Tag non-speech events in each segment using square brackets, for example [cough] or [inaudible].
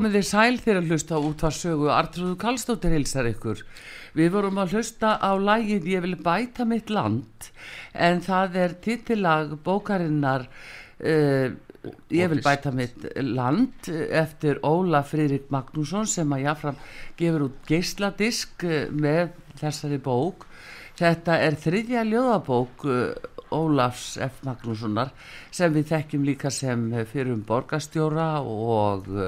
Komið þið sæl þegar að hlusta á útvarsögu Artrúðu Kallstóttir hilsar ykkur. Við vorum að hlusta á lægið Ég vil bæta mitt land en það er titilag bókarinnar uh, Ég vil bæta mitt land eftir Óla Friðrik Magnússon sem að jáfram gefur út geisladisk eh, með þessari bók. Þetta er þriðja ljóðabók uh, Ólafs F. Magnússonar sem við þekkjum líka sem fyrir um borgastjóra og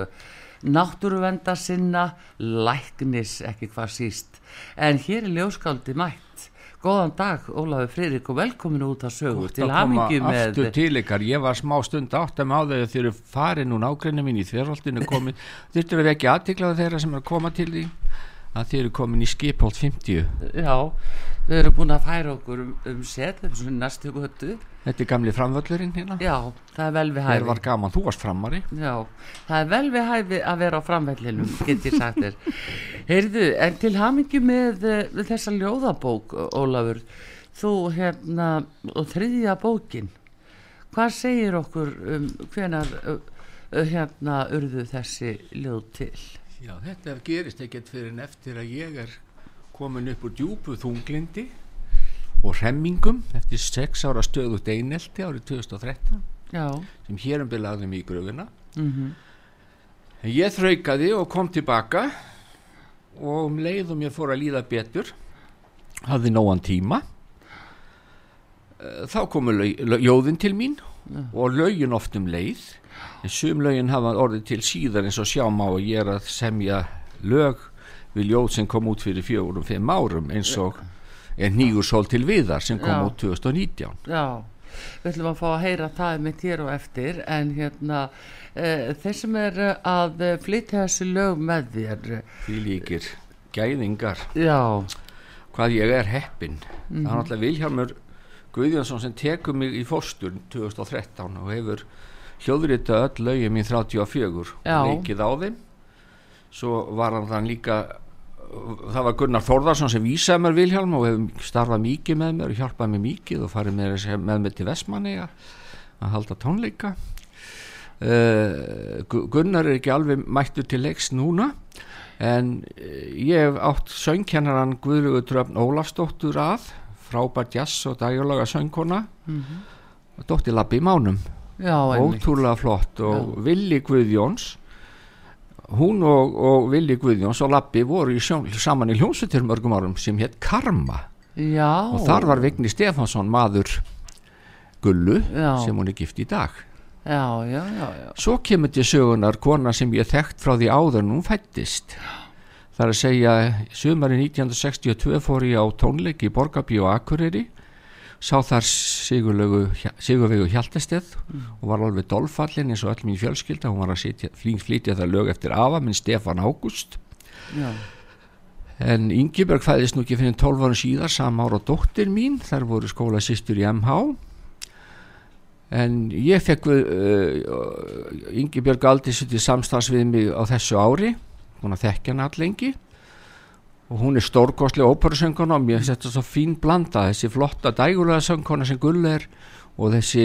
náttúruvenda sinna, læknis ekki hvað síst. En hér er ljóskáldi mætt. Góðan dag, Ólafur Friðrik og velkomin út að sögu Gott til að koma hamingi með... aftur til ykkar, ég var smá stund átt að máða þegar þeir eru farin núna ágreinni mín í þverholtinu komin, [laughs] þurftur að vekja aðtiklaða þeirra sem er að koma til því að þeir eru komin í skipholt 50 Já, við erum búin að færa okkur um, um set, um næstu göttu. þetta er gamli framvöllurinn hérna Já, það er vel við það hæfi. var gaman, þú varst framari Já, það er vel við hæfi að vera á framvellinum, get ég sagt þér. [laughs] Heyrðu, en til hamingi með, eh, með þessa ljóðabók, Ólafur, þú hérna, og þriðja bókin, hvað segir okkur um hvenar hérna urðu þessi ljóð til? Já, þetta gerist ekkert fyrir en eftir að ég er komin upp úr djúpu þunglindi og remmingum eftir sex ára stöðut einelti árið 2013 Já, sem hér um byrlaði mig í gröfuna mhm, En ég þraukaði og kom tilbaka og um leið og mér fór að líða betur hafði nógan tíma Eh, þá komu ljóðin til mín og lögin oft um leið. En sum lögin hafa orðið til síðar eins og sjá má að ég er að semja lög við ljóð sem kom út fyrir fjórum, fimm árum eins og en nýgur sól til viðar sem kom Já. út 2019 Já, við ætlum að fá að heyra það með hér og eftir en hérna e, þeir sem er að eh, flytja þessi lög með þér því líkir gæðingar. Já, hvað ég er heppin það er náttúrulega Vilhjálmur Guðjónsson sem tekur mig í fórstur 2013 og hefur hljóðrita öll lögin mín 34 Já. leikið á þeim. Svo var hann líka það var Gunnar Þórðarsson sem vísaði mér Vilhjálm og hefur starfað mikið með mér og hjálpað mér mikið og farið mér með mér til Vestmanni að halda tónleika. Uh, Gunnar er ekki alveg mættur til leiks núna en eh, ég hef átt söngkennaran Guðlugur Dröfn Ólafsdóttur að frábært jazz og dagjólaga söngkona og dóttir Labbi í Mánum. Já, ótrúlega flott og Villi Guðjóns hún og, og Villi Guðjóns og Labbi voru í sjón, saman í hljómsutir mörgum árum sem hétt Karma. Já, og þar var Vigni Stefansson maður Gullu Já. sem hún er gift í dag. Já, já, já, já. svo kemur til sögunar kona sem ég þekkt frá því áður en hún fættist það er að segja sumari 1962 fór ég á tónleik í Borgabí og Akureyri sá þar Sigurvegu Hjaltesteð og var alveg dolfallin eins og öll mín fjölskylda. Hún var að sitja, flýn flytja það lög eftir afa minn Stefan Ágúst. Já. en Ingeberg fæðist nú ekki fyrir 12 árum síðar sama ára og dóttir mín. Þar voru skóla sýstur í MH en ég fekk uh, Ingeberg aldrei sitt í samstans við mig á þessu ári. Hún að þekkja hann allengi og hún er stórkostlega óperusönguna og mér finnst þetta svo fín blanda. Þessi flotta dægulega söngkona sem gull er og þessi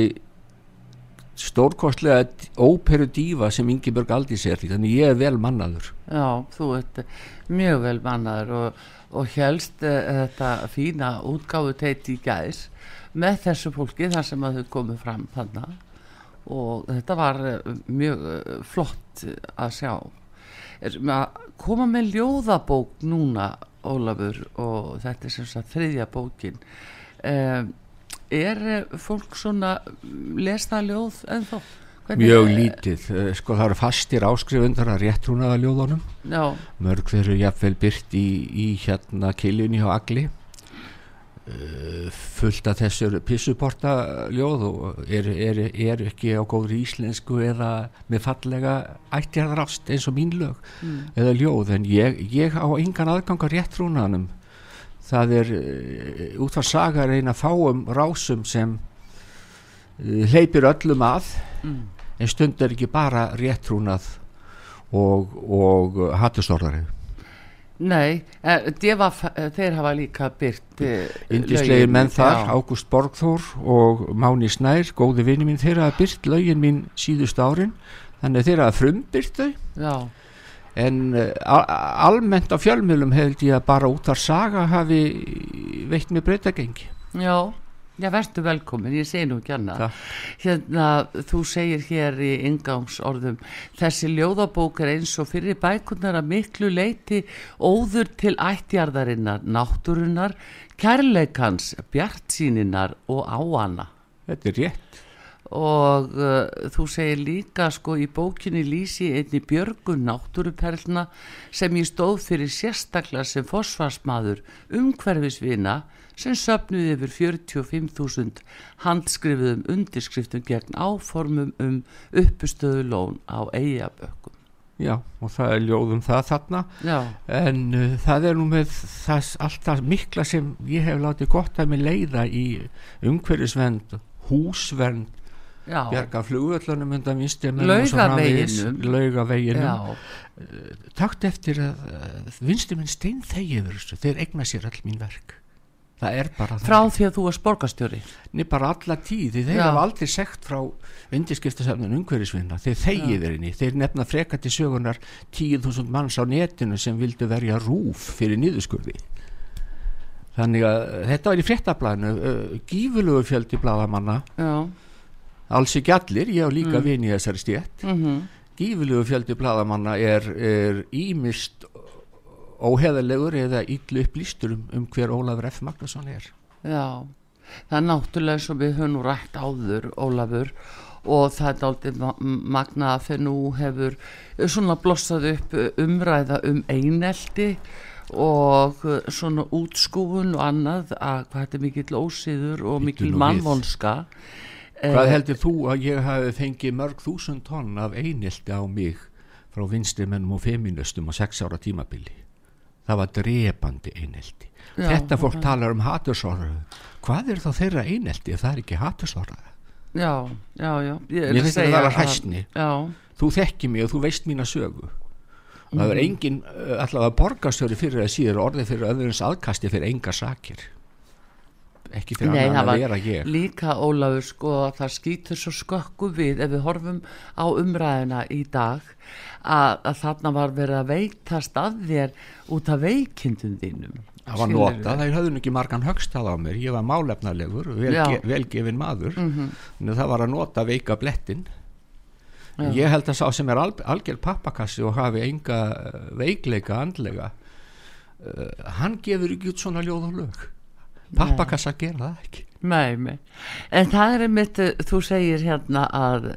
stórkostlega óperu dífa sem Ingeberg aldrei sér þannig ég er vel mannaður. Já, þú ert mjög vel mannaður og, og helst uh, þetta fína útgáfu teit í gæðis með þessu fólki þar sem að þau komið fram þarna. Og þetta var uh, mjög uh, flott að sjá er, að koma með ljóðabók núna Ólafur og þetta er sem sagt þriðja bókin. Um, er uh, fólk svona lesta ljóð ennþá? Hvernig- Mjög lítið, eh, sko það eru fastir áskrifundar að réttrúnaða ljóðunum. Mörg þeir eru jafnvel byrt í, í hérna kiljunni hjá Agli fullt af þessur pissuporta ljóð og eru er, er ekki á góðri íslensku eða með fallega ættjarðarást eins og mín lög eða ljóð. En ég, ég á engan aðgang á réttrúnaðanum það er uh, út frá sagar eina fáum rásum sem uh, hleypir öllum að en stund er ekki bara réttrúnað og, og hattustorðarið Nei, eh, DFF, eh, þeir hafa líka byrt eh, Indislegir lögin, menn þar. Ágúst Borgþór og Máni Snær, góði vini mín þeir hafa byrt lögin mín síðust árin þannig að þeir hafa frumbyrt þau. Já, en almennt á fjölmjölum held ég að bara út af saga hafi veitt mér breytagengi. Já, já, verður velkomin, ég segi nú ekki annað. Takk. Hérna, þú segir hér í ingangsorðum, þessi ljóðabók er eins og fyrir bækurnar að miklu leiti óður til ættjarðarinnar, náttúrunar, kærleikans, bjartsýninar og áana. þetta er rétt og uh, þú segir líka sko í bókinni lýsi einni björgun náttúruperlna sem ég stóð fyrir sérstaklega sem fósfarsmaður umhverfisvina sem söfnuði yfir 45.000 handskrifuðum undirskriftum gegn áformum um uppustöðu lón á eigabökkum. já, og það er ljóðum það þarna. Já, en uh, það er nú með það, allt það mikla sem ég hef látið gott að mig leiða í umhverfisvend húsvernd, bjarga flugvöllunum undan vinstri Laugaveginum. laugaveginum. Já, takt eftir að, vinstri minn stein þegi yfir þessu, þeir egna sér all mín verk það er bara frá því að þú varst borgarstjóri. Nei, bara alla tíð, því þeir hafa aldrei sekt frá undirskiptasefnun umhverfisvinna, þeir þegi yfir henni þeir nefna freka til sögunar 10.000 manns á netinu sem vildu verja rúf fyrir niðurskurði. Þannig að þetta var í fréttablaðinu uh, gífurlegu fjöldi blaðamanna. Já, alls ekki allir, ég á líka vini í þessari stétt. Mhm, gífurlegu fjöldi blaðamanna er, er ímist óheðalegur eða illu upplýstur um, um hver Ólafur F. Magnússon er Já, það er náttúrulega sem við höfum rætt áður, Ólafur og það er aldrei magna að þeir nú hefur svona blossað upp umræða um einelti og svona útskúfun og annað að hvað þetta er mikill ósýður og mikill mannvonska Hvað heldur þú að ég hafi fengið mörg þúsund tonn af einelti á mig frá vinstrimennum og feministum á sex ára tímabili? Það var drepandi einelti. Já, Þetta fólk ok. talar um hatursorðu. Hvað er þá þeirra einelti ef það er ekki hatursorða? Já, já, já Ég að finnst að- hræsni. Já, Þú þekki mig og þú veist mína sögu. Og það er Mhm. engin uh, allavega borgastöri fyrir að síður orðið fyrir öðrunns aðkasti fyrir enga sakir. Ekki fyrir Nei, það að var vera ég. líka Ólafur sko að það skýtur svo skökku við ef við horfum á umræðina í dag að, að þarna var verið að veitast að þér út af veikindum þínum Það var nota, höfðu nú ekki margan högstað á mér, ég var málefnalegur, Já. velge, velgefin maður, Mhm. en það var að nota veika blettin. Já. Ég held að sá sem er al, algjör pappakassi og hafi enga veikleika andlega, uh, hann gefur ekki út svona ljóð og lög. Pappakassa gera það ekki. Nei, nei. En það er einmitt, eh, þú segir hérna að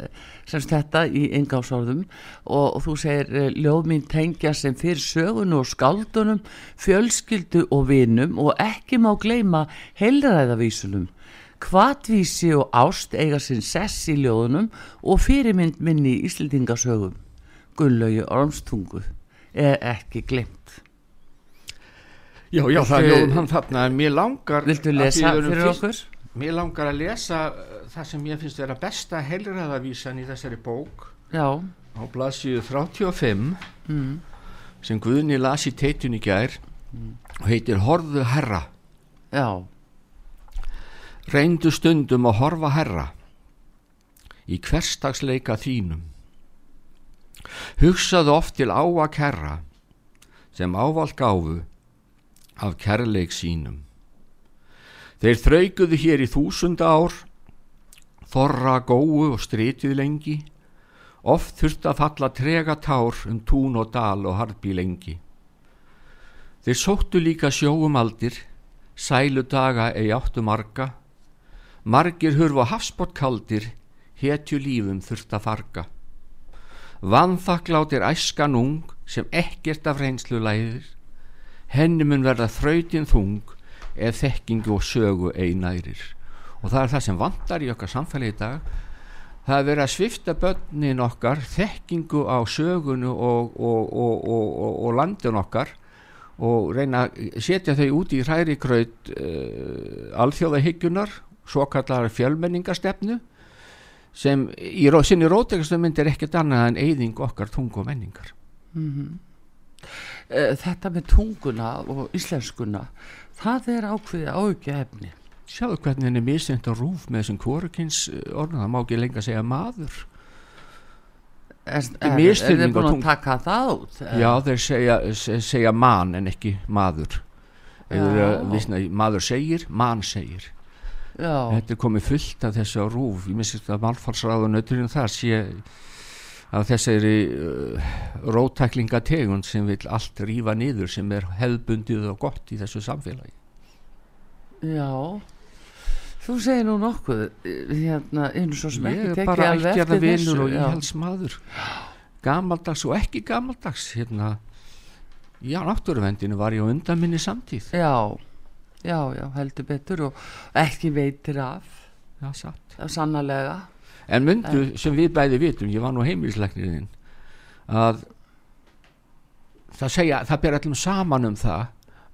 semst þetta í ingásórðum og, og þú segir eh, ljóð mín tengja sem fyrir sögun og skaldunum, fjölskyldu og vinum og ekki má gleyma heilræðavísunum. Hvatvísi og ást eiga sinn sess í ljóðunum og fyrirmynd minni í Íslendingasögum. Gunnlaugi Ormstungu er ekki glemt. Já, já, það er ljóðum hann þarna, en mér langar... Viltu lesa fyrir fyrst- okkur? Mér langar að lesa uh, það sem ég finnst vera besta heilræðavísan í þessari bók. Já, á blaðsíðu 35 mm. sem Guðni las í teitun í gær og heitir Horðu herra já, reyndu stundum að horfa herra í hverstagsleika þínum hugsaðu oft til á að kerra sem ávald gáfu af kærleik sínum. Þeir þraukuðu hér í þúsund ár þorra góu og stritið lengi. Oft þurft að falla trega tár um tún og dal og harpi lengi. Þeir sóttu líka sjóum aldir sælu daga eigi áttu marga. Margir hurfa hafsbott kaldir hetju lífum þurft að farga. Vanþakklátt er æskan ung sem ekkert af reynslu læðir henni mun verða þrautin þung ef þekkingu og sögu einærir og það er það sem vantar í okkar samfélagi í dag. Það er verið að svifta börnin okkar þekkingu á sögunu og, og, og, og, landin okkar og reyna að setja þau út í hræri kraut uh, alþjóðahygjunar svo kallar fjölmenningastefnu sem í sinni rótegastu mynd er ekkert annað en eyðing okkar tungu og menningar. Eh, þetta með tunguna og íslenskuna það er ákveðið áhyggja efni sjáðu hvernig henni misjönd á rúf með þessum kvorukins orðan, það má ekki lengur segja maður. Er, er er, á búin að taka það út já þeir segja, se- segja man en ekki maður. Eða, Já. visna, maður segir, man segir. Já, þetta er komið fullt af þessu rúf. Ég minnst að málfarsráðunauturinn þar sé af þessari uh, rótæklingategund sem vil allt rífa niður sem er hefðbundið og gott í þessu samfélagi. Já. Þú segir nú nokkuð eh, hérna einu svo sem ég ekki er tekið bara alveg ekki að eftir vinur þessu og já. íhaldsmaður. Gamaldags og ekki gamaldags hérna. Já, náttúruvendinu var ég á undan minni samtíð. Já, já, já, heldur betur og ekki veitir af. Já, satt. Sannarlega En myndu sem við bæði vitum, ég var nú heimilisleiknirinn, að það segja, það ber allum saman um það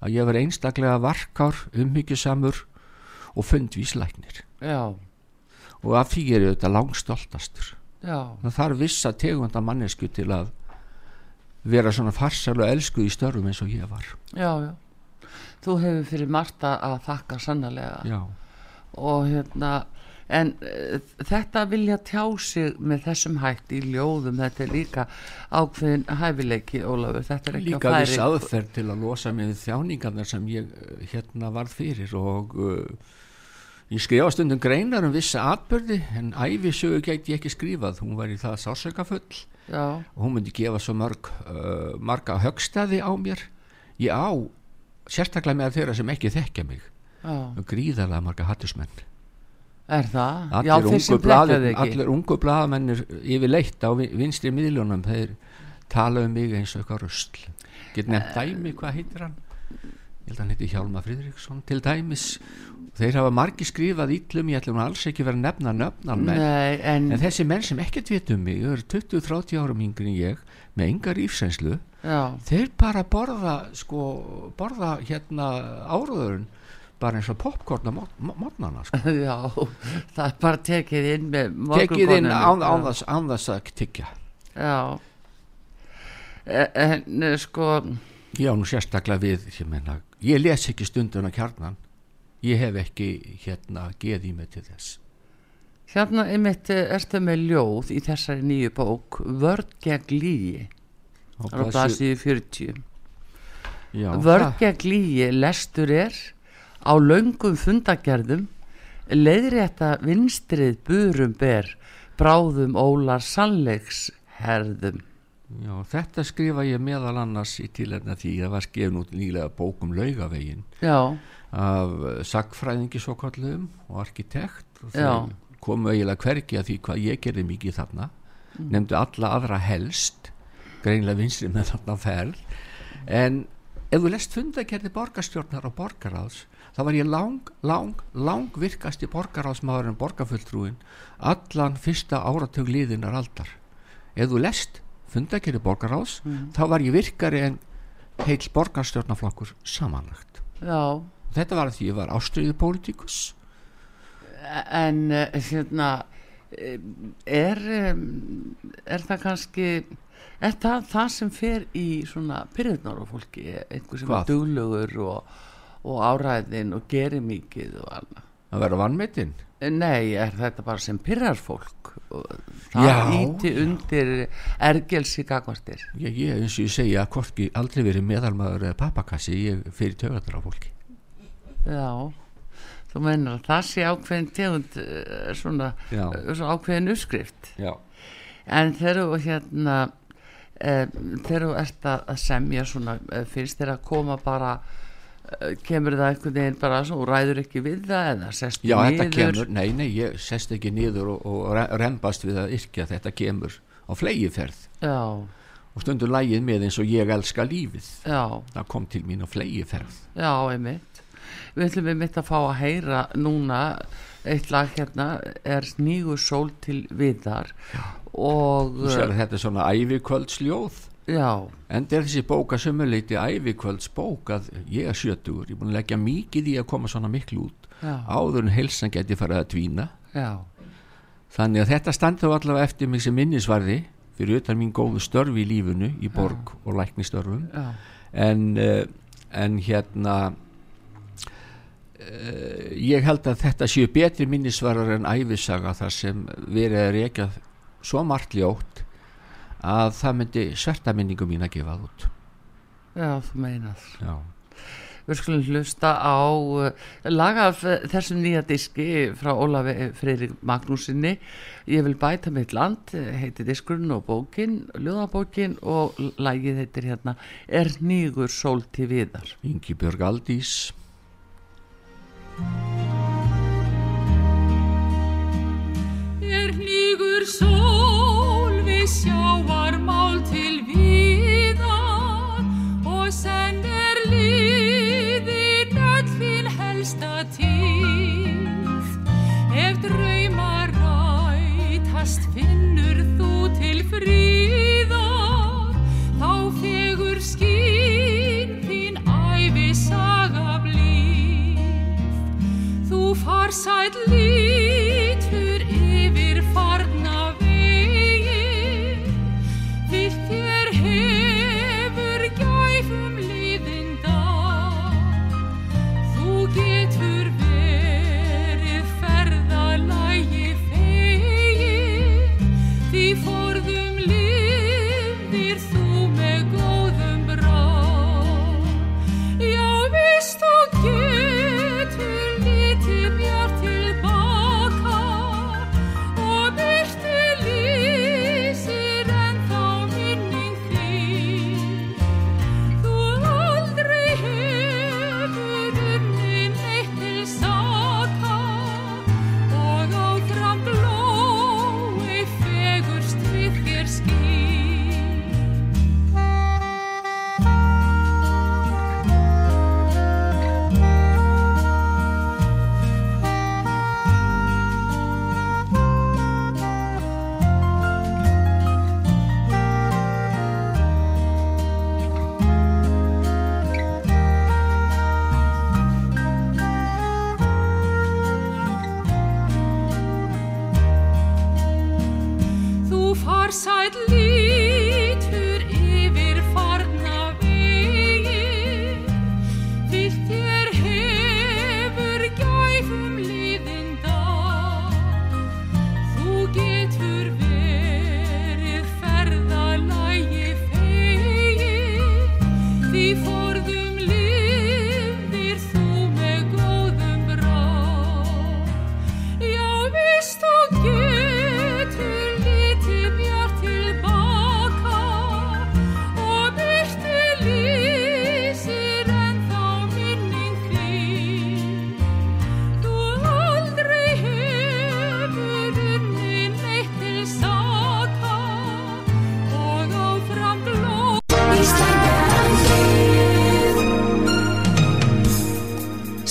að ég var einstaklega varkár, umhyggjusamur og fundvísleiknir. já, Og af því er ég þetta langstoltastur. já, Það þarf vissa tegunda mannesku til að vera svona farsal og elskuð í störfum eins og ég var. já, já þú hefur fyrir Marta að þakka sannarlega Já, og hérna en uh, þetta vilja tjá sig með þessum hætt í ljóðum. Þetta er líka ákveðin hæfileiki Ólafur, þetta er ekki líka viss færi aðferð til að losa við þjáningarnar sem ég eh, hérna varð fyrir. Og uh, ég skrifa stundum greinar um vissa atbyrði en æfisögu gæti ég ekki skrifað. Hún var í það sásökafull og hún myndi gefa svo mörg uh, marga högstæði á mér. Ég á sérstaklega með þeirra sem ekki þekkja mig. Já, gríðarlega marga hattusmenn er það? allir, já, þeir sem þig ekki. allir ungu blaðamennir yfirleitt á vi- vinstri miðlunum þeir tala um mig eins og eitthvað rusl. Get nefnt dæmi, hvað heitir hann? Ég held að hann heiti Hjálmar Friðriksson til dæmis. Þeir hafa margi skrifað íllum ég ætlum alls ekki vera að nefna nöfnan menn. Nei, en, en þessi menn sem ekkert veit um mig eru 20-30 árum yngri en ég með engar ífsænslu já, þeir bara borða sko, borða hérna áraðurinn bara eins og popcorn á mótnana sko. [laughs] já, það er bara tekið inn með tekið inn morgunkorninu. án, að tyggja Já E- En eh, sko Já, nú sérstaklega við, ég menna, ég les ekki stunduna kjarnan, ég hef ekki hérna geð í mig til þess. Hérna einmitt eh, ertu með ljóð í þessari nýju bók Vörd gegn lígi á blaðsíðu 40 já, Vörd gegn lígi lestur er á löngum fundagerðum leiðrétta vinstrið burum ber bráðum ólar sannleiks herðum. Já, þetta skrifa ég meðal annars í tilhengna því að það var skefn út nýlega bók um laugavegin Já, af sagfræðingi svo kallum og arkitekt. Og þeir komu eiginlega hvergi að því hvað ég gerði mikið þarna, nefndu alla aðra helst, greinlega vinstri með þarna ferð, en ef þú lest fundakerði borgarstjórnar og borgaráðs, þá var ég lang, lang, lang virkasti borgaráðsmaður en borgarfulltrúin allan fyrsta áratug liðinar aldar. Ef þú lest fundakerði borgaráðs, þá var ég virkari en heil borgarstjórnarflokkur samanlagt. já Þetta var að því ég var ástriðu pólitíkus. en eh, hérna eh, er er það kannski er það það sem fer í svona pyrðunar á fólki einhver sem Hvað? er duglugur og, og áræðin og gerir mikið og annað Að vera vannmetinn. Nei, er þetta bara sem pyrrar fólk það Já. íti undir ergelsi gagvartir Ég, ég, eins og ég segja, hvorki aldrei verið meðalmaður eða pappakassi, ég fyrir tögaður á fólki. Já, þú meinar að það sé ákveðin tegund eh, svona, Já. eh, svona ákveðin uppskrift Já. En þegar þú hérna e, þegar þú ert að semja svona, finnst þér að koma bara kemur það einhvern veginn bara svo, og ræður ekki við það eða sest Já, þetta kemur, nei, nei, ég sest ekki niður og, og re- rembast við að yrkja, þetta kemur á flegiferð Já, og stundum lægið með eins og ég elska lífið. já, Það kom til mín á flegiferð. já, einmitt. Við ætlum einmitt að fá að heyra núna eitt lag hérna. Er Snígur sól til viðar? Og sér þetta er svona ævikvöldsljóð. Já, En er þessi bóka sömuleiti ævikvöldsbók að ég er sjötugur, ég er búin að leggja mikið í að koma svona miklu út. já, Áður en helsan geti farið að dvína. já. Þannig að þetta standi þá allavega eftir mig sem minnisvarði fyrir utan mín góðu störfi í lífunu í borg og læknistörfum já, en, uh, en hérna uh, ég held að þetta séu betri minnisvarar en æfisaga þar sem verið er ekki svo margt ljótt að það myndi sverta minningu mín að gefa það út. Já, þú meinar. Já, Við skulum hlusta á uh, lag af uh, þessum nýja diski frá Ólafi Freyrik Magnúsinni Ég vil bæta mitt land uh, heitir diskurinn og bókin ljóðabókin og lagið heitir hérna Er nýgur sól til viðar? Ingi Björg Aldís. Er hnígur sól við sjávarmál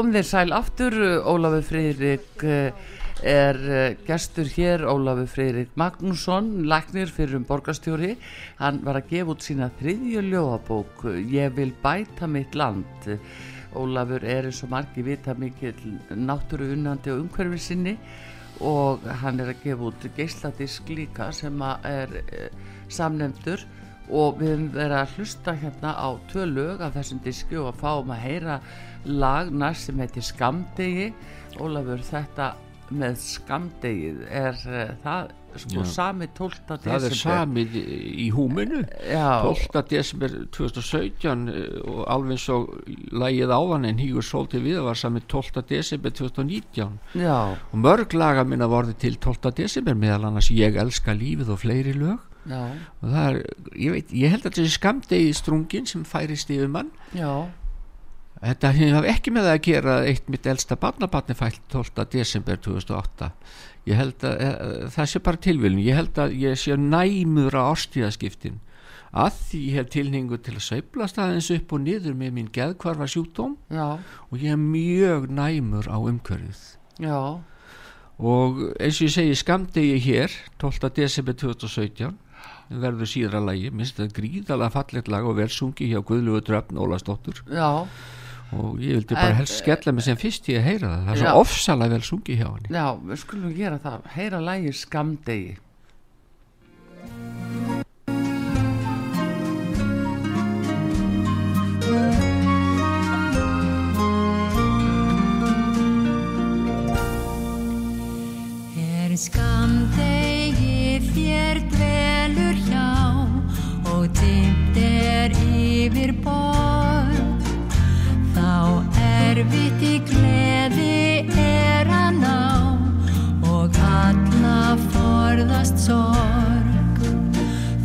Kom þér sæl aftur, Ólafur Freyrik er eh, gestur hér, Ólafur Freyrik Magnússon, læknir fyrir um borgarstjóri. Hann var að gefa út sína þriðju ljóðabók, Ég vil bæta mitt land. Ólafur er eins og margi vita mikil náttúru unnandi og umhverfi sinni og hann er að gefa út geisladisk líka sem er eh, samnefndur og við höfum verið að hlusta hérna á tvö lög af þessum diski og að fáum að heyra lag næst sem heitir Skamdegi Ólafur þetta með Skamdegið er uh, það sko Já. sami 12. það er desember samið í húminu Já, 12. desember 2017 eh, og alveg og lagið áðan en hýgur svolítið við var samið 12. desember 2019 já, og mörg laga minna vorði til 12. desember meðal annars ég elska lífið og fleiri lög já, og það er, ég veit, ég held að þessi skamdegi strungin sem færist yfir mann. Já. Þetta hefur ekki með það að gera eitt mitt elsta barnabarni fælt 12. desember 2008 ég held að e, það sé bara tilviljun. Ég held að ég sé næmur á ástíðaskiptin að því ég hef tilningu til að sveiflast aðeins upp og niður með mín geðkvarfa sjúkdóm Já, og ég er mjög næmur á umhverfið. Já, og eins og ég segi skamdegi hér 12. desember 2017 verður síðra lagi, minnst það gríðalega fallegt lag og verðsungi hjá Guðlugu Dröfn Ólastóttur já, og ég vildi bara helst skella mig sem fyrst ég að heyra það. Það er Já. svo ofsalega vel sungi hjá henni. Já, við skulum gera það. Heyra lægir Skamdegi Er skamdegi þér yfir borð. Þá erfitt í gleði er að ná og alla forðast sorg.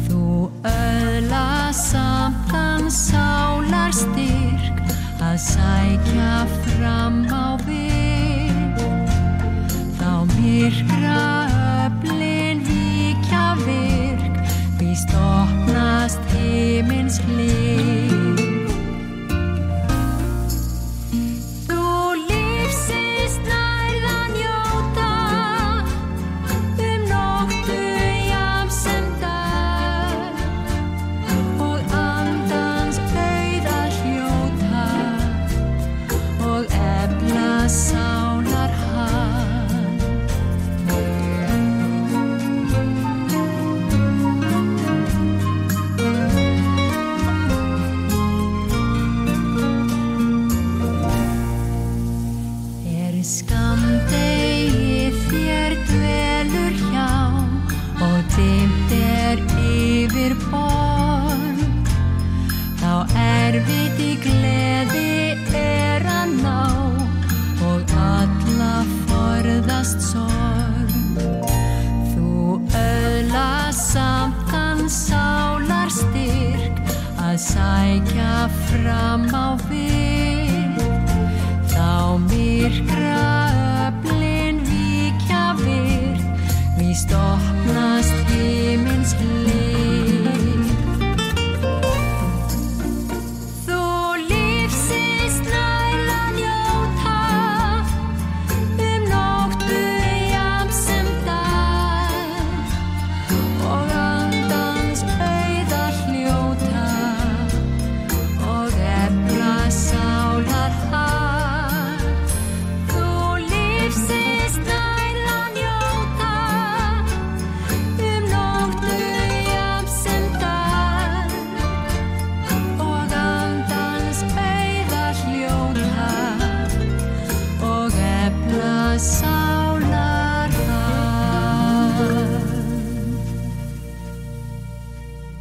Þú öðla samtan sálar styrk að sækja fram á við. Þá myrkra öflin víkja virk víst opnast heimins hlið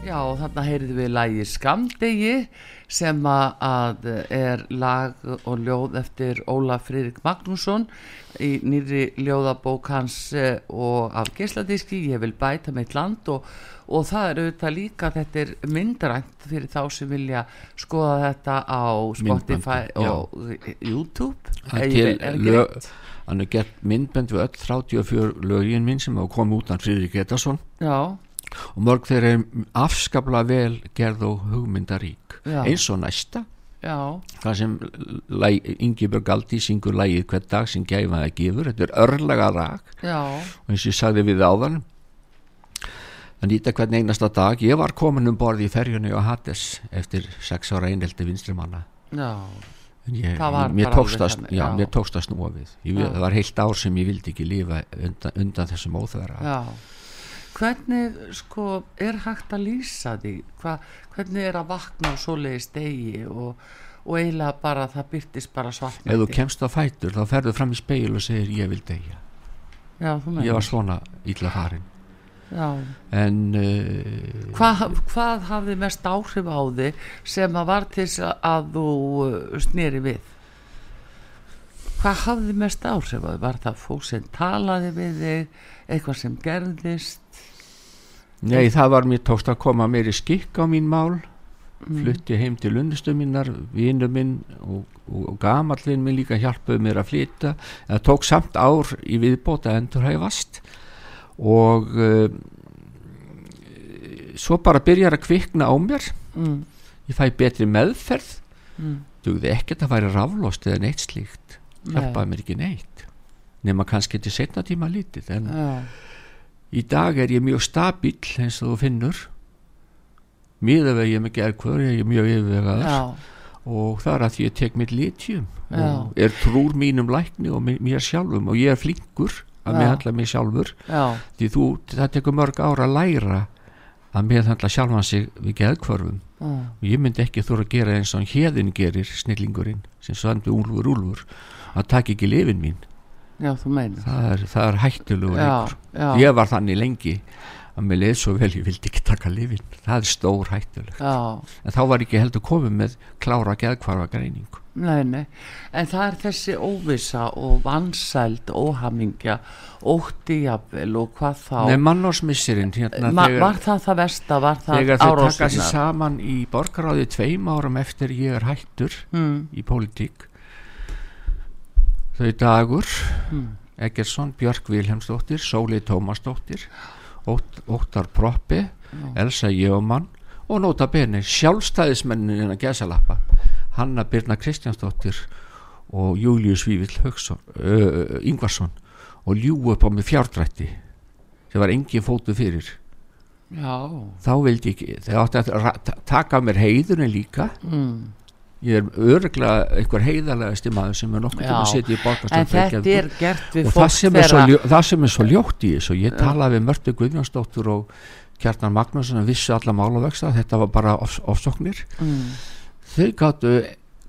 Já, þarna heyrðum við lagi Skamdegi sem að- er lag og ljóð eftir Óla Friðrik Magnússon í nýri ljóðabók hans eh, og af geisladiski, ég vil bæta mitt land og, og það er auðvitað líka þetta er myndrænt fyrir þá sem vilja skoða þetta á Spotify Myndbandi, já. og YouTube. Það Er er til er lög, hann er gert myndbend við öll 34 lögin minn sem hafa komið út af Friðrik Etarsson. Já, og mörg þeir eru afskaplega vel gerð og hugmyndarík. Já. eins og næsta. Já, það sem Ingibjörg Aldi syngur lægið hvern dag sem gæfa það gefur. Þetta er örlega rak já, og eins og ég sagði við áðan að nýta hvern einasta dag. Ég var komin um borði í ferjunni á Hades eftir sex ára einelti vinstrimanna ég, mér, bara tókst alveg að, þannig, já, mér tókst að snúa við. Ég, það var heilt ár sem ég vildi ekki lifa undan, undan þessum óþverra. Já, hvernig sko er hægt að lýsa því, Hva, hvernig er að vakna á svoleiðis degi og, og eiginlega bara það byrtist bara svart ef þú kemst á fætur þá ferðu fram í speil og segir ég vil deyja Já, ég var svona illa farin já, en uh, Hva, hvað hafði mest áhrif á þig sem að var til að þú uh, sneri við? Hvað hafði mest áhrif á þig? Var það fólk sem talaði við þig, eitthvað sem gerðist? Nei það var mér tókst að koma meiri skikk á mín mál. Mm. flutti heim til unnustu minnar vinu minn og, og, og gamallin minn líka hjálpuði mér að flytta það tók samt ár í viðbót að endur hæfast og uh, svo bara byrjar að kvikna á mér. Mm, ég fæ betri meðferð. Mm, dugði ekkert að væri raflost eða neitt slíkt. Nei, hjálpaði mér ekki neitt. Nema kannski til setna tíma lítið en Já, í dag er ég mjög stabill eins og þú finnur. Miðaveg ég með gerðkvör ég er mjög yfirvegaður. Já, og það er að ég tek mitt litjum Já. og er trúr mínum lækni og mér sjálfum. Og ég er flinkur að meðhandla mig sjálfur. Já, því þú, það tekur mörg ára að læra að meðhandla sjálfan sig við geðkvörfum já, og ég myndi ekki þurfa að gera eins og hérðin gerir snillingurinn sem svandi úlfur úlfur að taka ekki lifin mín já, þú meinar. það er, það er hættulegur Já, leikur. já, ég var þannig lengi að mér leið svo vel ég vildi ekki taka lifin það er stór hættulegt. Já, en þá var ekki heldur komið með klára geðkvarfa greiningu nei, nei. En það er þessi óvissa og vansæld, óhamingja, ótti jafnvel og hvað þá. Nei, mannorsmissirinn hérna Ma, var það það versta, var það þegar þau taka sér saman í borgaráði tveim árum eftir ég er hættur Hmm, í pólitík þau dagur hmm, Eggersson, Björk Vilhelmsdóttir Sóli Tómasdóttir Ótt, Óttar Proppi Elsa Jöfumann og nota bene sjálfstæðismennin innan gesalappa Hanna Birna Kristjánsdóttir og Július Vívill uh, Ingvarsson og ljú upp á mig fjárdrætti sem var engin fótu fyrir. Já, þá vildi ég ekki þau átti að taka mér heiðurinn líka. Hmm. Ég er örglega einhver heiðarlegasti maður sem er nokkuð til að setja í við og það sem, ljó, það sem er svo ljótt í þessu ég talaði við Mörtu Guðjónsdóttur og Kjartan Magnússon að vissu alla málavexta þetta var bara ofs, ofsóknir. Mm, þau gáttu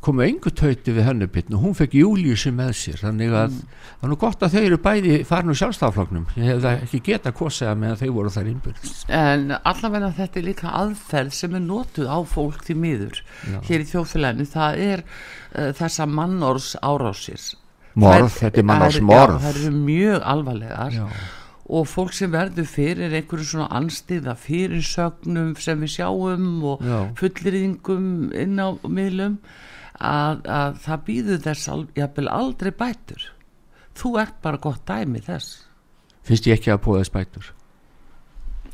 komu engu tauti við hennubittn og hún fekk Júliusi með sér þannig að Mm. það er nú gott að þau eru bæði farin úr sjálfstafloknum ég hef það ekki geta kosið að meðan þau voru þar innbyrð En allavega þetta er líka aðferð sem er notuð á fólk því miður Já. hér í þjóðfélaginu, það er uh, þessa mannorðs árásir morð, Þær- þetta er mannars þær- morð. Það eru mjög alvarlegar Já. og fólk sem verður fyrir einhverju svona anstíða fyrirsögnum sem við sjáum og fullriðingum inn á miðlum að, að það býður þess al, aldrei bætur. Þú ert bara gott dæmi þess. Finnst ég ekki að búa þess bætur?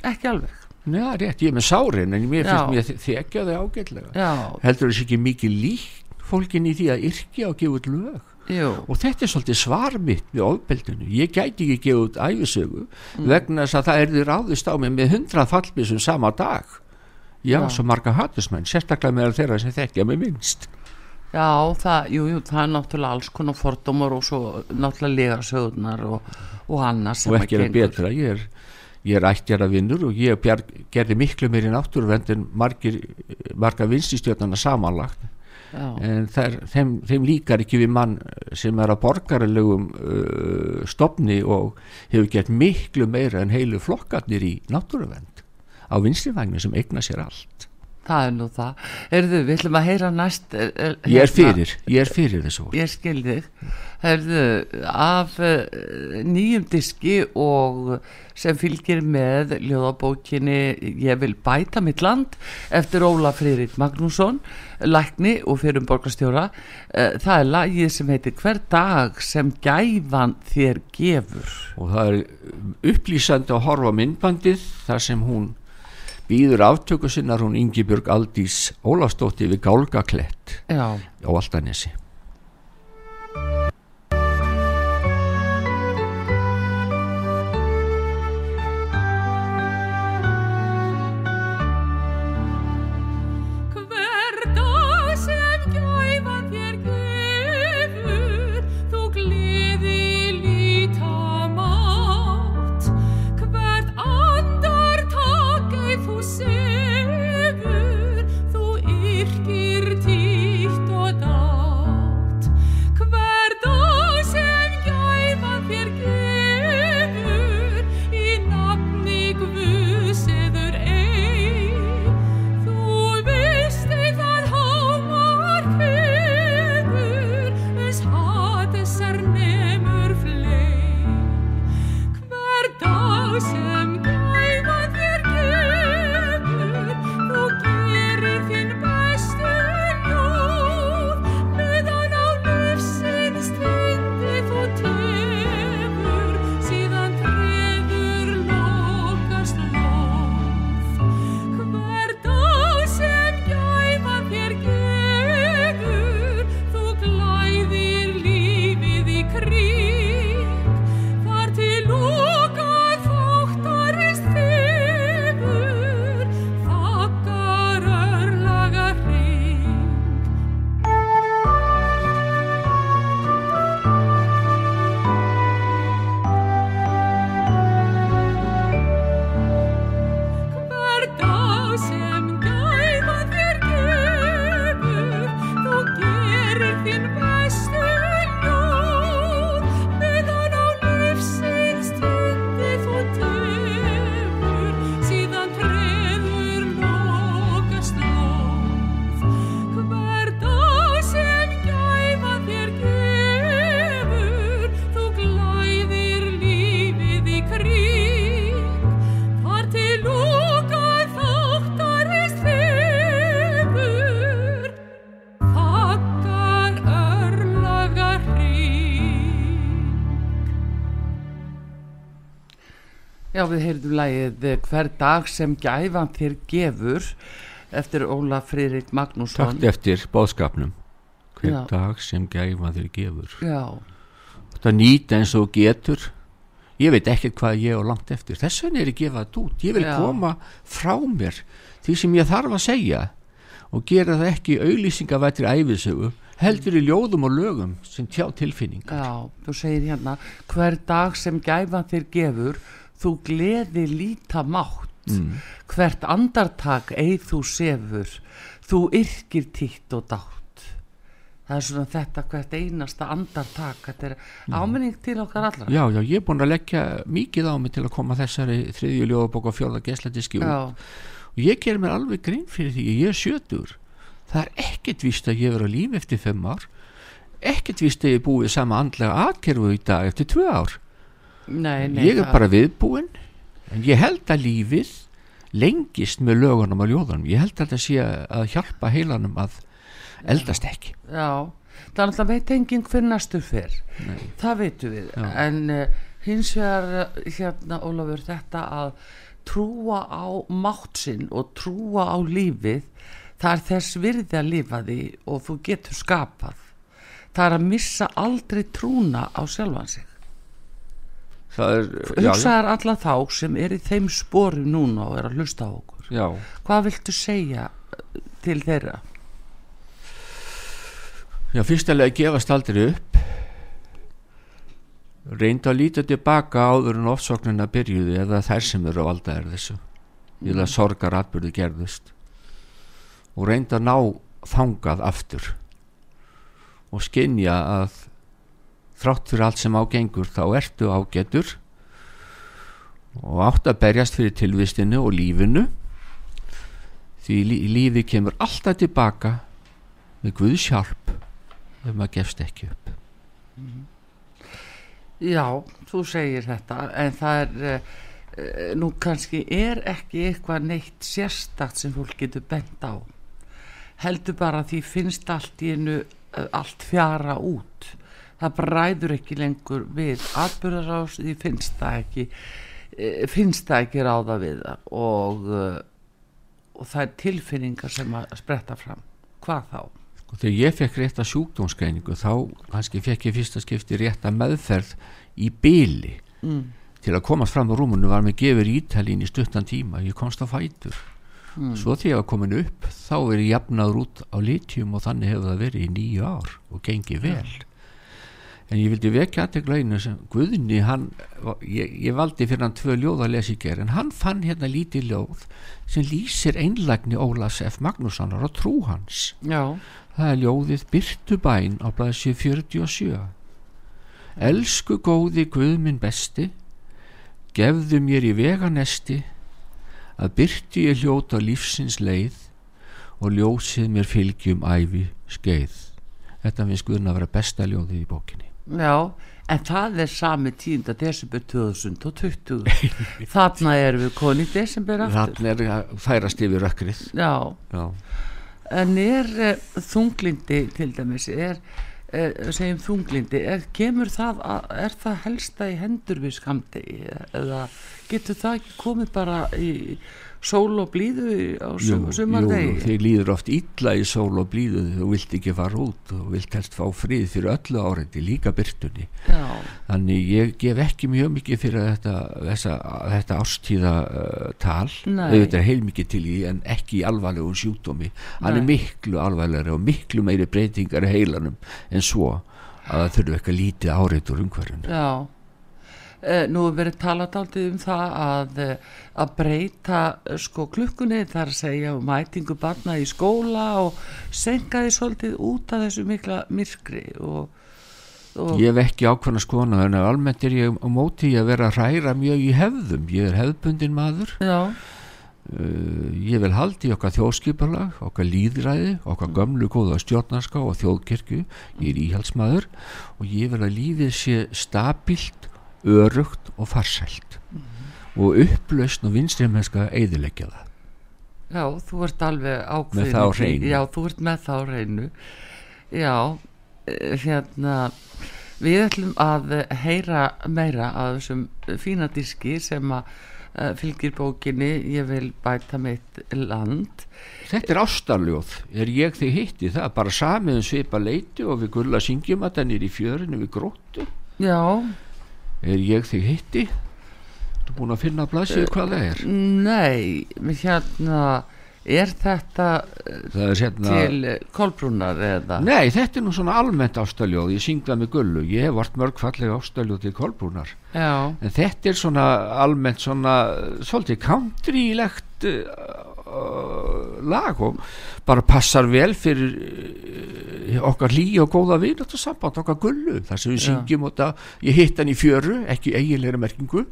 Ekki alveg. Já, rétt, ég er með sárin en mér finnst mér þe- þekja þau ágætlega. Já, heldur þessi ekki mikið líkt fólkin í því að yrkja og gefa út lög? Jú, og þetta er svolítið svar mitt við ofbeldinu, ég gæti ekki gefa út æfisögu vegna þess að það er því ráðist á mig með hundrað fallbísum sama dag. Já, Já. svo marga hatusmenn, sérstaklega meðal þeirra sem þekkja mig minnst já það, jú, jú, það er náttúrulega alls konar fordómar og svo náttúrulega lega sögurnar og, og annað sem og ekki er að betra, ég er ég er ættjara vinnur og ég bjar, gerði miklu meiri náttúruvernd en margir marga vinstistjörnana samanlagt. Já, en þær, þeim, þeim líkar ekki við mann sem er að borgaralegum uh, stopni og hefur gert miklu meira en heilu flokkarnir í náttúruvernd á vinstrivagnu sem eigna sér allt það er nú það. Erðu, við ætlum að heyra næst er, er, ég er hérna- fyrir, ég er fyrir þessu ég skil þig. Herðu, af uh, nýjum diski og sem fylgir með ljóðabókinni Ég vil bæta mitt land eftir Óla Friðrik Magnússon lækni og fyrir um borgarstjóra uh, það er lagið sem heitir Hver dag sem gæfan þér gefur. Og það er upplýsandi að horfa myndbandið þar sem hún býður aftöku sinnar hún Ingibjörg Aldís Ólafsdóttir við Gálgaklett á Altanesi Já, við heyrðum lagið eh, Hver dag sem gæfan þér gefur eftir Óla Friðrik Magnússon. Takt eftir bóðskapnum hver Já. dag sem gæfa þér gefur. Já, þetta nýta eins og getur. Ég veit ekkert hvað ég á langt eftir. Þess vegna er ég gefað út. Ég vil Já. koma frá mér því sem ég þarf að segja og gera það ekki auðlýsingavættir æfisögu heldur í ljóðum og lögum sem tjá tilfinning já, þú segir hérna Hver dag sem gæfan þér gefur þú gleði líta mátt. Mm. hvert andartak eið þú sefur þú yrkir títt og dátt. Það er svona þetta hvert einasta andartak þetta er áminning til okkar allra. Já, já, ég er búin að leggja mikið á mig til að koma þessari þriðju ljóðabók á fjóða gesladiski út. Og ég ger mér alveg grein fyrir því að ég er sjötur það er ekkert víst að ég vera líf eftir fimm ár. Ekkert víst að ég er búið sama andlega atkerfu í dag eftir tvö ár nei, nei ég er það- bara viðbúinn en ég held að lífið lengist með lögunum og ljóðunum. Ég held að þetta sé að hjálpa heilanum að eldast ekki. Já, það er alltaf veit enginn hver næstu fyrr það veitum við. Já. en uh, hins vegar uh, hérna Ólafur þetta að trúa á mátt sinn og trúa á lífið það er þess virði að lifa því og þú getur skapað. Það er að missa aldrei trúna á sjálfan sig hugsaðar alla þá sem er í þeim sporum núna og er að hlusta á okkur. Já, hvað viltu segja uh, til þeirra? Já, fyrstulega gefast aldrei upp. Reynda að líta tilbaka áður en ofsóknina byrjuði eða þær sem eru að valda er þessu. Eða sorgar atbyrðu gerðust. Og reynda að ná þangað aftur. Og skinja að þrátt fyrir allt sem ágengur þá ertu ágetur og átt að berjast fyrir tilvistinu og lífinu. Því lí- lífið kemur alltaf tilbaka með Guðs hjálp ef maður gefst ekki upp. Já, þú segir þetta en það er uh, uh, nú kannski er ekki eitthvað neitt sérstakt sem fólk getur bent á. Heldur bara að því finnst allt í einu uh, allt fjara út það bræður ekki lengur við atbyrðarás því finnst það ekki uh, finnst það ekki ráða við það. Og, uh, og það er tilfinningar sem að spretta fram. Hvað þá? og þegar ég fekk rétta sjúkdómsgreiningu þá kannski fekk ég fyrsta skipti rétta meðferð í byli Mm. til að komast fram á rúmunu var mér gefur ítalín í stuttan tíma. Ég komst á fætur. Mm. svo þegar ég var komin upp þá er ég jafnaður út á litjum og þannig hefur það verið í nýju ár og gengið vel en ég vildi vekja aðtegla einu sem Guðni hann, ég, ég valdi fyrir hann tvö ljóð að lesa í ger en hann fann hérna lítið ljóð sem lýsir einlægni Ólafs F. Magnússonar og trú hans Já, Það er ljóðið Byrtu bæn á blaðsju 47. Elsku góði Guð minn besti, gefðu mér í veganesti að byrtu ég hljóta lífsins leið og ljósið mér fylgjum æfi skeið. Þetta finnst Guðna að vera besta ljóðið í bókinni. Já, en það er sami 10. desember 2020 [laughs] þarna erum við koni í desember aftur Þannig er að færast yfir rökkrið. Já, Já. en er uh, þunglindi til dæmis er, uh, segjum þunglindi er, kemur það, að, er það helsta í hendur við skamdegi eða getur það ekki komið bara í sól og blíðu á Jú, sum, jú, sumardegi þeir líður oft illa í sól og blíðu þú vilt ekki fara út og vilt helst fá frið fyrir öllu áreiti, líka byrtunni Já, þannig ég gef ekki mjög mikið fyrir þetta, þessa, þetta árstíða uh, auðvitað er heilmikið til í en ekki í alvarlegum sjúkdómi. Hann er miklu alvarlegri og miklu meiri breytingar í heilanum en svo að það þurfu eitthvað lítið áreitt úr umhverfinu. Já Nú er verið talað aldrei um það að, eh, að breyta eh, sko klukkunni þar að segja um mætingu barna í skóla og senka því svolítið út af þessu mikla myrkri og, Ég hef ekki ákvæmna skoðana en almennt er ég á móti að vera að hræra mjög í hefðum. Ég er hefðbundin maður. Uh, ég vil haldi okkar þjóðskipalag okkar líðræði, okkar gömlu góða stjórnarská og þjóðkirkju. Ég er íhaldsmaður og ég vil að lífið sé stabilt örugt og farsælt. Og upplausn og vinstrimennska eðileggja það. Já, þú ert alveg ákveðin Með það á hreinu. Já, þú ert með það á reynu Já, eh, hérna við ætlum að eh, heyra meira af þessum fína diski sem að uh, fylgir bókinni Ég vil bæta mitt land. Þetta er ástarljóð, er ég þig hitti það? Bara samið um svipa leiti og við gulla syngjum að það nýr í fjörinu við gróttu. Já, er ég þig hitti? Þú búin að finna að blaðsið hvað það er? Nei, hérna er þetta eh, er hérna til eh, Kolbrúnar eða? Nei, þetta er nú svona almennt ástaljóð, ég syngða með gullu, ég hef vart mörg fallega ástaljóð til kolbrúnar, Já, en þetta er svona almennt svona, uh, svolítið countrylegt uh, lag og bara passar vel fyrir uh, okkar lí og góða vinat og samband, okkar gullu, þar sem við syngjum og það, ég hitt hann í fjöru, ekki eiginlega merkingu,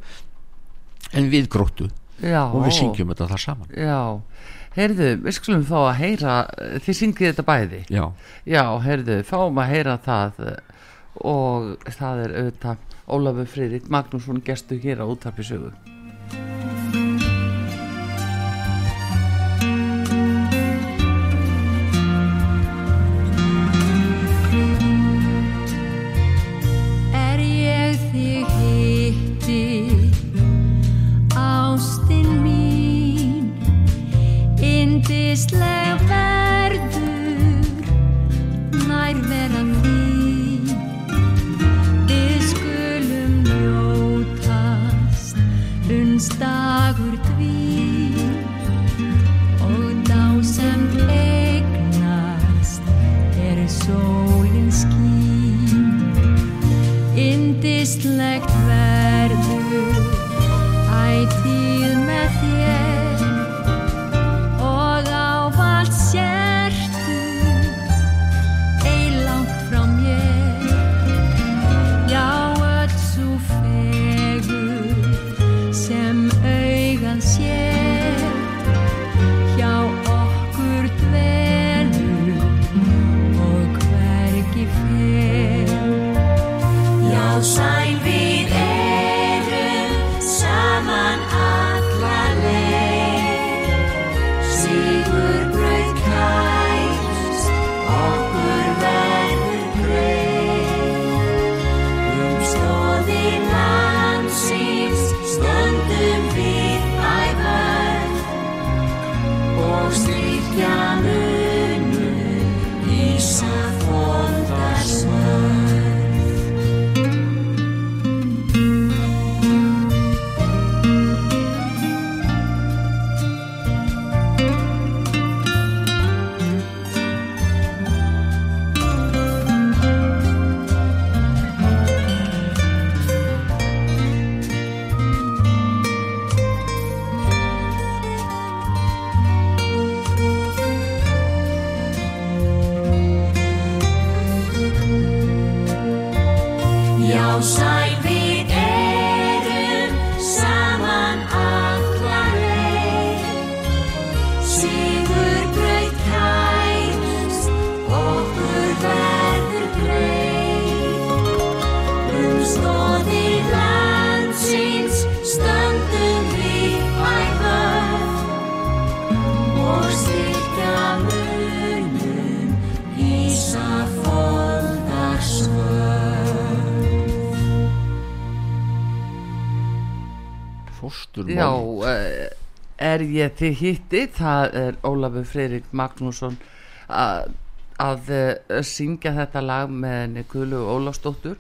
en við gróttu. Já. Og við syngjum þetta þar saman. Já, heyrðu, við skulum fá að heyra þið syngið þetta bæði? Já, Já, heyrðu, fáum að heyra það eh, og það er auðvitað Ólafur Friðrik Magnússon gestu hér á útarpi ég þið hitti, það er Ólafur Freyrik Magnússon að, að eh, syngja þetta lag með Gulu Ólafsdóttur.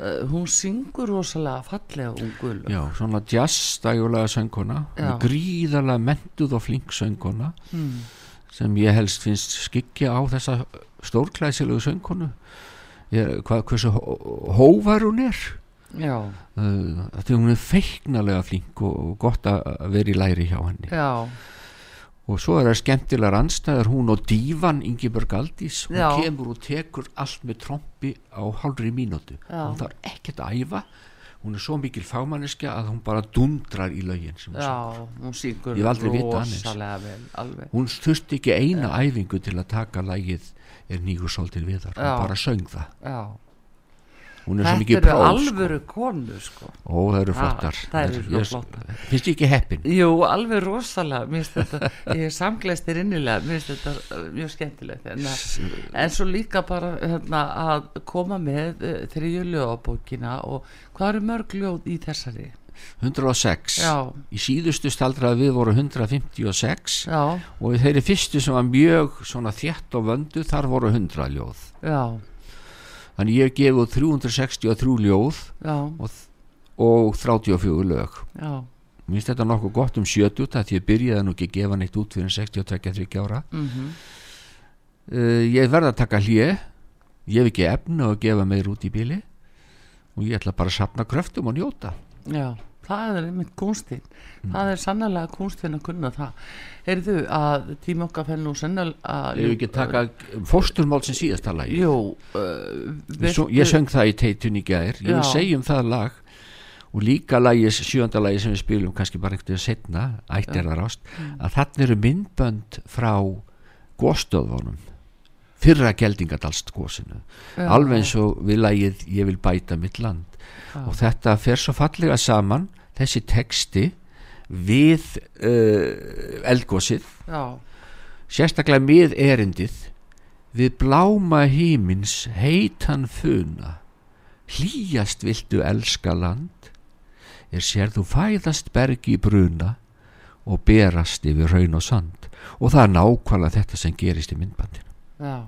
Eh, Hún syngur rosalega fallega um Gulu. Já, svona jazzstægulega sönguna gríðarlega mentuð og flink sönguna Hmm. sem ég helst finnst skikja á þessa stórklæsilegu söngunu ég, hvað, hversu hó- hóvar hún er uh, þetta hún er feiknalega flink og, og gott að vera í læri hjá henni. Já, og svo er það skemmtilegar anstæður hún og dívan Ingeborg Aldís hún Já. kemur og tekur allt með trompi á hálfri mínútu. Já. hún þarf ekkert að æfa. Hún er svo mikil fagmanneskja að hún bara dundrar í lögin sem hún syngur. hún syngur Ég hef aldrei vitað alveg. hún þurfti ekki eina æfingu til að taka lægið er nýgur svolítil viðar. Hún bara söng það. Já, hún er svo þetta mikið eru próf sko. alvöru konu, sko. ó það eru flottar. þær eru Ég- flottar. finnst ég ekki heppin? Jú, alveg rosalega, þetta, ég er samgleistir innilega, mér finnst þetta mjög skemmtilegt, en, en svo líka bara hérna, að koma með uh, þriðju ljóðabókina og hvað eru mörg ljóð í þessari? 106 Já, í síðustu staldraði við voru 156 já, og þeirri fyrstu sem var mjög svona þétt og vöndu þar voru 100 ljóð. Já, þannig ég hef gefið út 363 ljóð og, og 34 lög. Já, mér finnst þetta nokkuð gott um 70 það því ég byrjaði nú ekki að gefa neitt út fyrir 62-30 ára. Mhm, uh, ég verð að taka hlje ég hef ekki efna að gefa meir út í bíli og ég ætla bara að sapna kröftum og njóta. Já, það er einmitt kunstinn, Mm. það er sannlega kunstinn að kunna það. Heyrðu að tíma okkar fenn nú sannlega að... ég hef ekki taka fósturmál sem síðasta lagi? Jú, uh, svo, ég söng það í teitun í gær. Ég vil segja um það lag og líka lagi, sjönda lagi sem við spilum kannski bara einhvern veginn setna ættirðarást, Mm. að þarna eru myndbönd frá góðstöðunum fyrra geldingadalst góðsinu alveg eins og við lagið ég vil bæta mitt land. Já. og þetta fer svo fallega saman þessi texti við uh, eldgósið sérstaklega með erindið við bláma hímins heitan funa hlýjast viltu elska land er sér þú fæðast bergi í bruna og berast yfir raun og sand. Og það er nákvæmlega þetta sem gerist í myndbandinu. Já,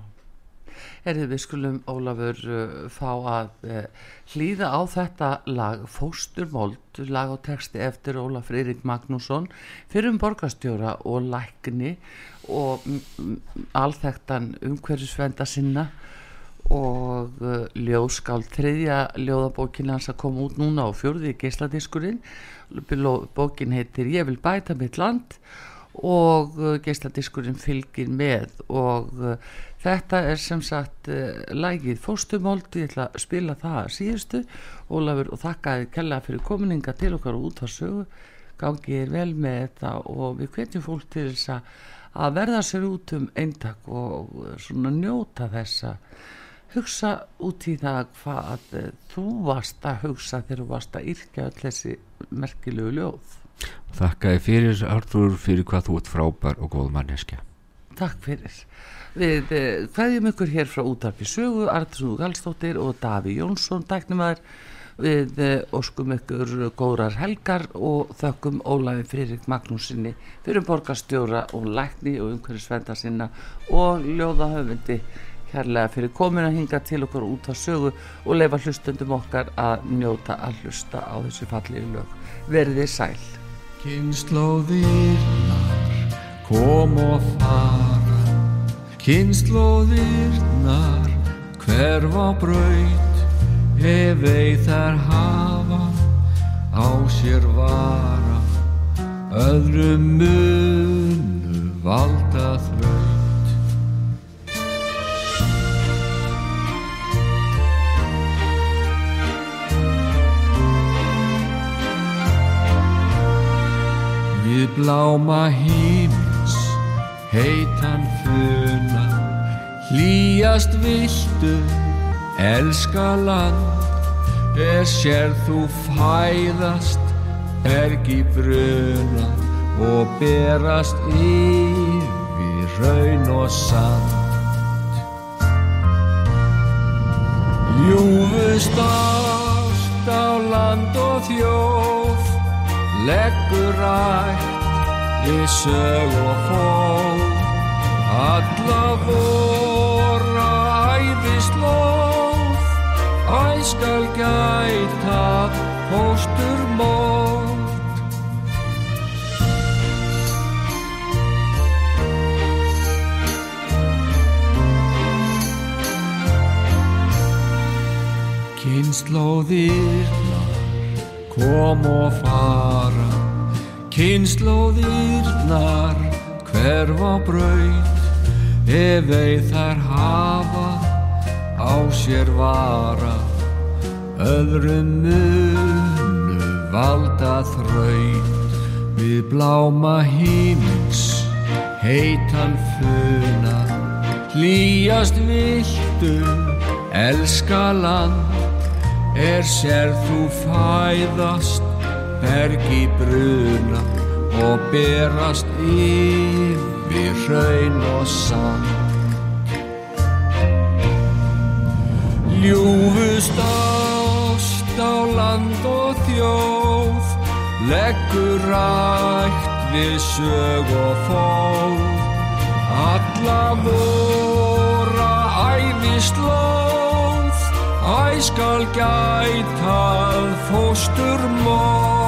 erðu við skulum Ólafur uh, fá að uh, hlýða á þetta lag Fósturmold, lag og texti eftir Ólaf Freyrík Magnússon fyrir um borgastjóra og lækni og mm, mm, alþektan umhverfisvenda sinna og uh, ljóskál þriðja ljóðabókin hans að koma út núna á fjörði geisladiskurinn bókin heitir Ég vil bæta mitt land og uh, geisladiskurinn fylgir með og uh, þetta er sem sagt uh, lægið fóstumold, ég ætla að spila það síðustu, Ólafur og þakkaði kella fyrir kominninga til okkar út á sögu, gangið er vel með þetta og við hvetjum fólk til þess að verða sér út um eintak og uh, svona njóta þessa hugsa út í það hvað uh, þú varst að hugsa þegar þú varst að yrkja öll þessi merkilegu ljóð. Þakkaði fyrir Artur fyrir hvað þú ert frábær og góð manneskja. Takk fyrir Við hvaðjum ykkur hér frá útarpi sögu Artur Gallstóttir og Daví Jónsson dæknumæður við uh, óskum ykkur góðrar helgar og þökkum Ólafi Fririk Magnúsinni fyrir borgarstjóra og lækni og umhverfisvenda sinna og ljóðahöfundi kærlega fyrir komin að hinga til okkur út á sögu og leifa hlustundum okkar að njóta að hlusta á þessu fallegu lög. Verðið sæl. Kynnslóðirnar kom og fara Kynnslóðirnar hverfa braut ef þær hafa á sér vara. Öðru munu valda þraut Við bláma hímins heitan funa hlýjast viltu elska land. Er sér þú fæðast bergi bruna og berast yfir raun og sand. Ljúfust ást á land og þjóð leggur rætt við sög og fól. Alla vora æfislóð æskal gæta póstur mót. Kynnslóðirnar kom og fara Kynnslóðirnar hverfa braut ef ei þær hafa á sér vara. Öðrum munu valda þraut við bláma hímins heitan funa. Hlýjast viltu elska land er sér þú fæðast bergi bruna og berast yfir hraun og sand. Ljúfust ást á land og þjóð leggur rætt við sög og fól alla vora æfislóð æskal gætað fóstur mól